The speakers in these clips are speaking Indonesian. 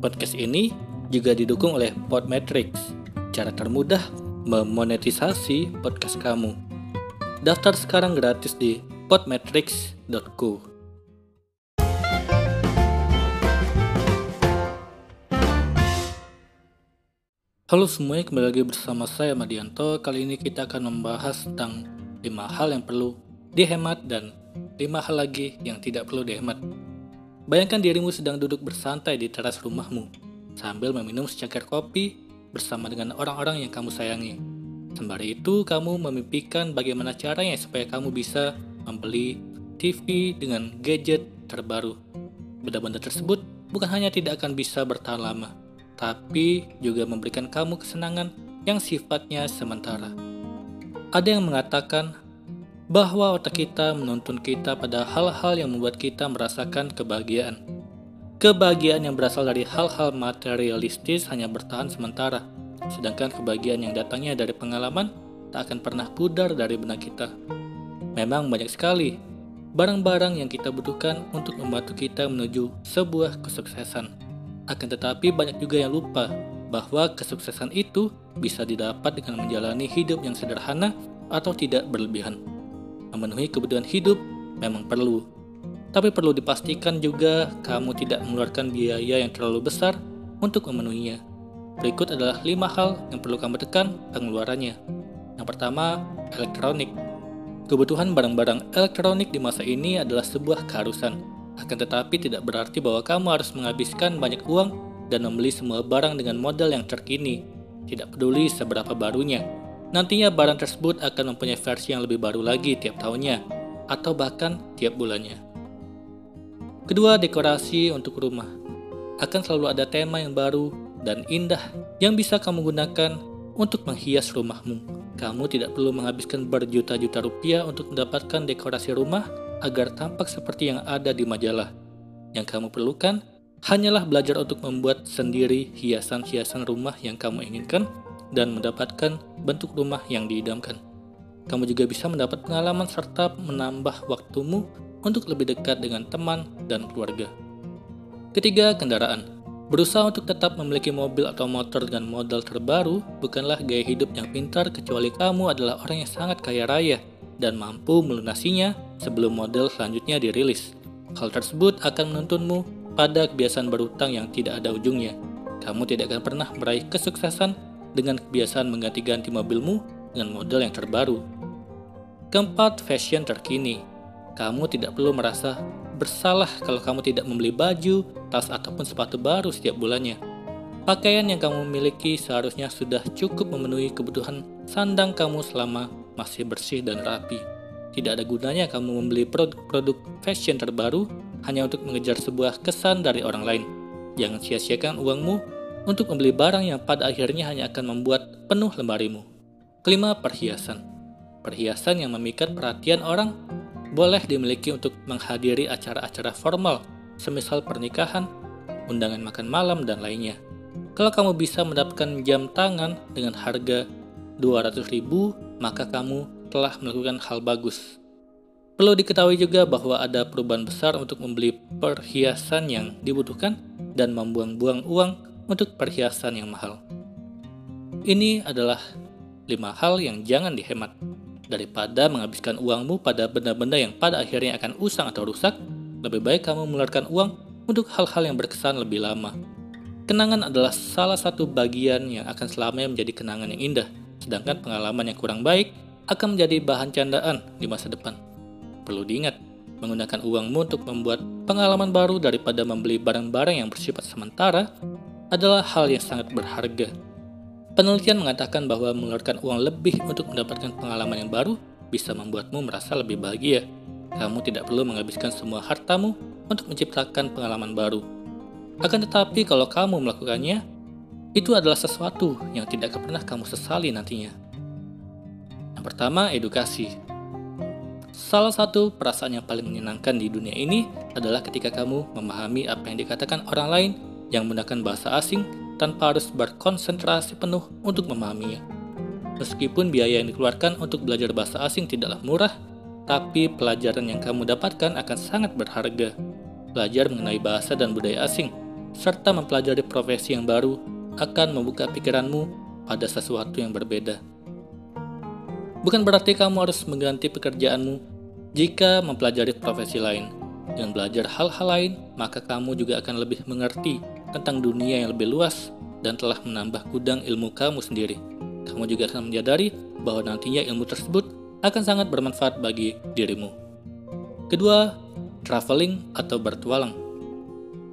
Podcast ini juga didukung oleh Podmetrics, cara termudah memonetisasi podcast kamu. Daftar sekarang gratis di podmetrics.co. Halo semuanya, kembali lagi bersama saya Madianto. Kali ini kita akan membahas tentang 5 hal yang perlu dihemat dan 5 hal lagi yang tidak perlu dihemat. Bayangkan dirimu sedang duduk bersantai di teras rumahmu sambil meminum secangkir kopi bersama dengan orang-orang yang kamu sayangi. Sembari itu, kamu memimpikan bagaimana caranya supaya kamu bisa membeli TV dengan gadget terbaru. Benda-benda tersebut bukan hanya tidak akan bisa bertahan lama, tapi juga memberikan kamu kesenangan yang sifatnya sementara. Ada yang mengatakan bahwa otak kita menuntun kita pada hal-hal yang membuat kita merasakan kebahagiaan. Kebahagiaan yang berasal dari hal-hal materialistis hanya bertahan sementara, sedangkan kebahagiaan yang datangnya dari pengalaman tak akan pernah pudar dari benak kita. Memang banyak sekali barang-barang yang kita butuhkan untuk membantu kita menuju sebuah kesuksesan. Akan tetapi banyak juga yang lupa bahwa kesuksesan itu bisa didapat dengan menjalani hidup yang sederhana atau tidak berlebihan. Memenuhi kebutuhan hidup memang perlu, tapi perlu dipastikan juga kamu tidak mengeluarkan biaya yang terlalu besar untuk memenuhinya. Berikut adalah lima hal yang perlu kamu tekan pengeluarannya. Yang pertama, elektronik. Kebutuhan barang-barang elektronik di masa ini adalah sebuah keharusan. Akan tetapi tidak berarti bahwa kamu harus menghabiskan banyak uang dan membeli semua barang dengan model yang terkini. Tidak peduli seberapa barunya. Nantinya barang tersebut akan mempunyai versi yang lebih baru lagi tiap tahunnya, atau bahkan tiap bulannya. Kedua, dekorasi untuk rumah. Akan selalu ada tema yang baru dan indah yang bisa kamu gunakan untuk menghias rumahmu. Kamu tidak perlu menghabiskan berjuta-juta rupiah untuk mendapatkan dekorasi rumah agar tampak seperti yang ada di majalah. Yang kamu perlukan hanyalah belajar untuk membuat sendiri hiasan-hiasan rumah yang kamu inginkan dan mendapatkan bentuk rumah yang diidamkan. Kamu juga bisa mendapat pengalaman serta menambah waktumu untuk lebih dekat dengan teman dan keluarga. Ketiga, kendaraan. Berusaha untuk tetap memiliki mobil atau motor dengan modal terbaru bukanlah gaya hidup yang pintar kecuali kamu adalah orang yang sangat kaya raya dan mampu melunasinya sebelum model selanjutnya dirilis. Hal tersebut akan menuntunmu pada kebiasaan berutang yang tidak ada ujungnya. Kamu tidak akan pernah meraih kesuksesan dengan kebiasaan mengganti-ganti mobilmu dengan model yang terbaru. Keempat, fashion terkini. Kamu tidak perlu merasa bersalah kalau kamu tidak membeli baju, tas, ataupun sepatu baru setiap bulannya. Pakaian yang kamu miliki seharusnya sudah cukup memenuhi kebutuhan sandang kamu selama masih bersih dan rapi. Tidak ada gunanya kamu membeli produk-produk fashion terbaru hanya untuk mengejar sebuah kesan dari orang lain. Jangan sia-siakan uangmu untuk membeli barang yang pada akhirnya hanya akan membuat penuh lemarimu. Kelima, perhiasan. Perhiasan yang memikat perhatian orang boleh dimiliki untuk menghadiri acara-acara formal, semisal pernikahan, undangan makan malam, dan lainnya. Kalau kamu bisa mendapatkan jam tangan dengan harga 200 ribu, maka kamu telah melakukan hal bagus. Perlu diketahui juga bahwa ada perubahan besar untuk membeli perhiasan yang dibutuhkan dan membuang-buang uang untuk perhiasan yang mahal. Ini adalah lima hal yang jangan dihemat. Daripada menghabiskan uangmu pada benda-benda yang pada akhirnya akan usang atau rusak, lebih baik kamu mengeluarkan uang untuk hal-hal yang berkesan lebih lama. Kenangan adalah salah satu bagian yang akan selamanya menjadi kenangan yang indah, sedangkan pengalaman yang kurang baik akan menjadi bahan candaan di masa depan. Perlu diingat, menggunakan uangmu untuk membuat pengalaman baru daripada membeli barang-barang yang bersifat sementara adalah hal yang sangat berharga. Penelitian mengatakan bahwa mengeluarkan uang lebih untuk mendapatkan pengalaman yang baru bisa membuatmu merasa lebih bahagia. Kamu tidak perlu menghabiskan semua hartamu untuk menciptakan pengalaman baru. Akan tetapi kalau kamu melakukannya, itu adalah sesuatu yang tidak pernah kamu sesali nantinya. Yang pertama, edukasi. Salah satu perasaan yang paling menyenangkan di dunia ini adalah ketika kamu memahami apa yang dikatakan orang lain yang menggunakan bahasa asing tanpa harus berkonsentrasi penuh untuk memahaminya. Meskipun biaya yang dikeluarkan untuk belajar bahasa asing tidaklah murah, tapi pelajaran yang kamu dapatkan akan sangat berharga. Belajar mengenai bahasa dan budaya asing, serta mempelajari profesi yang baru akan membuka pikiranmu pada sesuatu yang berbeda. Bukan berarti kamu harus mengganti pekerjaanmu jika mempelajari profesi lain. Dengan belajar hal-hal lain, maka kamu juga akan lebih mengerti tentang dunia yang lebih luas dan telah menambah gudang ilmu kamu sendiri. Kamu juga akan menyadari bahwa nantinya ilmu tersebut akan sangat bermanfaat bagi dirimu. Kedua, traveling atau bertualang.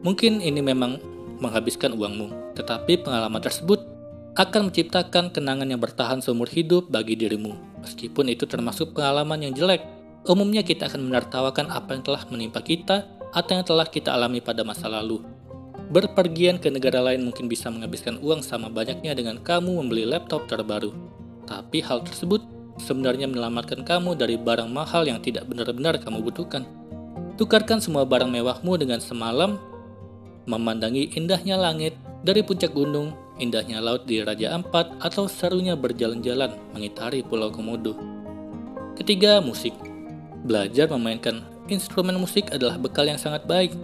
Mungkin ini memang menghabiskan uangmu, tetapi pengalaman tersebut akan menciptakan kenangan yang bertahan seumur hidup bagi dirimu. Meskipun itu termasuk pengalaman yang jelek, umumnya kita akan menertawakan apa yang telah menimpa kita atau yang telah kita alami pada masa lalu. Berpergian ke negara lain mungkin bisa menghabiskan uang sama banyaknya dengan kamu membeli laptop terbaru. Tapi hal tersebut sebenarnya menyelamatkan kamu dari barang mahal yang tidak benar-benar kamu butuhkan. Tukarkan semua barang mewahmu dengan semalam memandangi indahnya langit dari puncak gunung, indahnya laut di Raja Ampat, atau serunya berjalan-jalan mengitari Pulau Komodo. Ketiga, musik. Belajar memainkan instrumen musik adalah bekal yang sangat baik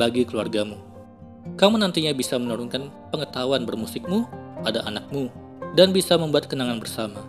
bagi keluargamu kamu nantinya bisa menurunkan pengetahuan bermusikmu pada anakmu dan bisa membuat kenangan bersama.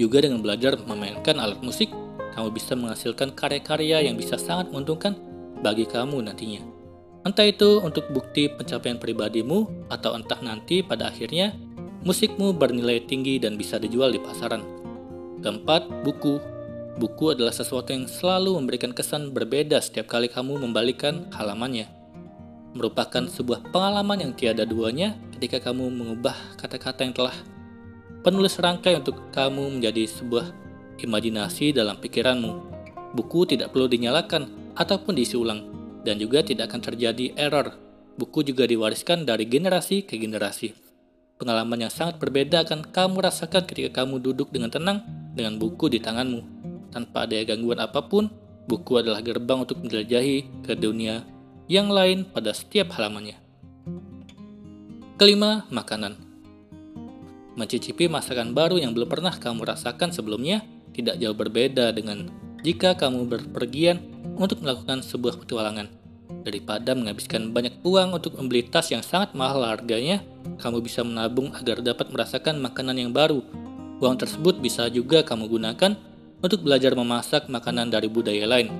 Juga dengan belajar memainkan alat musik, kamu bisa menghasilkan karya-karya yang bisa sangat menguntungkan bagi kamu nantinya. Entah itu untuk bukti pencapaian pribadimu atau entah nanti pada akhirnya musikmu bernilai tinggi dan bisa dijual di pasaran. Keempat, buku. Buku adalah sesuatu yang selalu memberikan kesan berbeda setiap kali kamu membalikan halamannya merupakan sebuah pengalaman yang tiada duanya ketika kamu mengubah kata-kata yang telah penulis rangkai untuk kamu menjadi sebuah imajinasi dalam pikiranmu. Buku tidak perlu dinyalakan ataupun diisi ulang, dan juga tidak akan terjadi error. Buku juga diwariskan dari generasi ke generasi. Pengalaman yang sangat berbeda akan kamu rasakan ketika kamu duduk dengan tenang dengan buku di tanganmu. Tanpa ada gangguan apa pun, buku adalah gerbang untuk menjelajahi ke dunia yang lain pada setiap halamannya. Kelima, makanan. Mencicipi masakan baru yang belum pernah kamu rasakan sebelumnya tidak jauh berbeda dengan jika kamu berpergian untuk melakukan sebuah petualangan. Daripada menghabiskan banyak uang untuk membeli tas yang sangat mahal harganya, kamu bisa menabung agar dapat merasakan makanan yang baru. Uang tersebut bisa juga kamu gunakan untuk belajar memasak makanan dari budaya lain,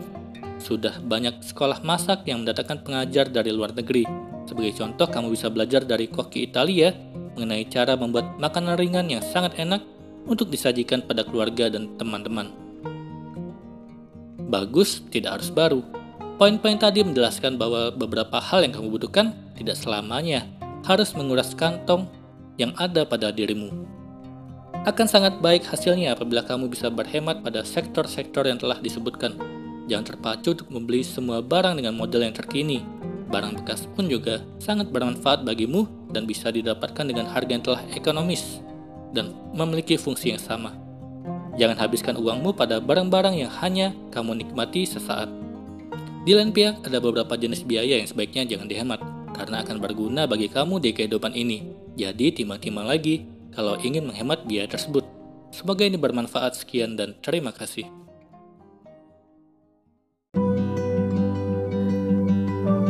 sudah banyak sekolah masak yang mendatangkan pengajar dari luar negeri. Sebagai contoh, kamu bisa belajar dari koki Italia mengenai cara membuat makanan ringan yang sangat enak untuk disajikan pada keluarga dan teman-teman. Bagus, tidak harus baru. Poin-poin tadi menjelaskan bahwa beberapa hal yang kamu butuhkan tidak selamanya harus menguras kantong yang ada pada dirimu. Akan sangat baik hasilnya apabila kamu bisa berhemat pada sektor-sektor yang telah disebutkan Jangan terpacu untuk membeli semua barang dengan model yang terkini. Barang bekas pun juga sangat bermanfaat bagimu dan bisa didapatkan dengan harga yang telah ekonomis dan memiliki fungsi yang sama. Jangan habiskan uangmu pada barang-barang yang hanya kamu nikmati sesaat. Di lain pihak, ada beberapa jenis biaya yang sebaiknya jangan dihemat, karena akan berguna bagi kamu di kehidupan ini. Jadi, timbang-timbang lagi kalau ingin menghemat biaya tersebut. Semoga ini bermanfaat. Sekian dan terima kasih.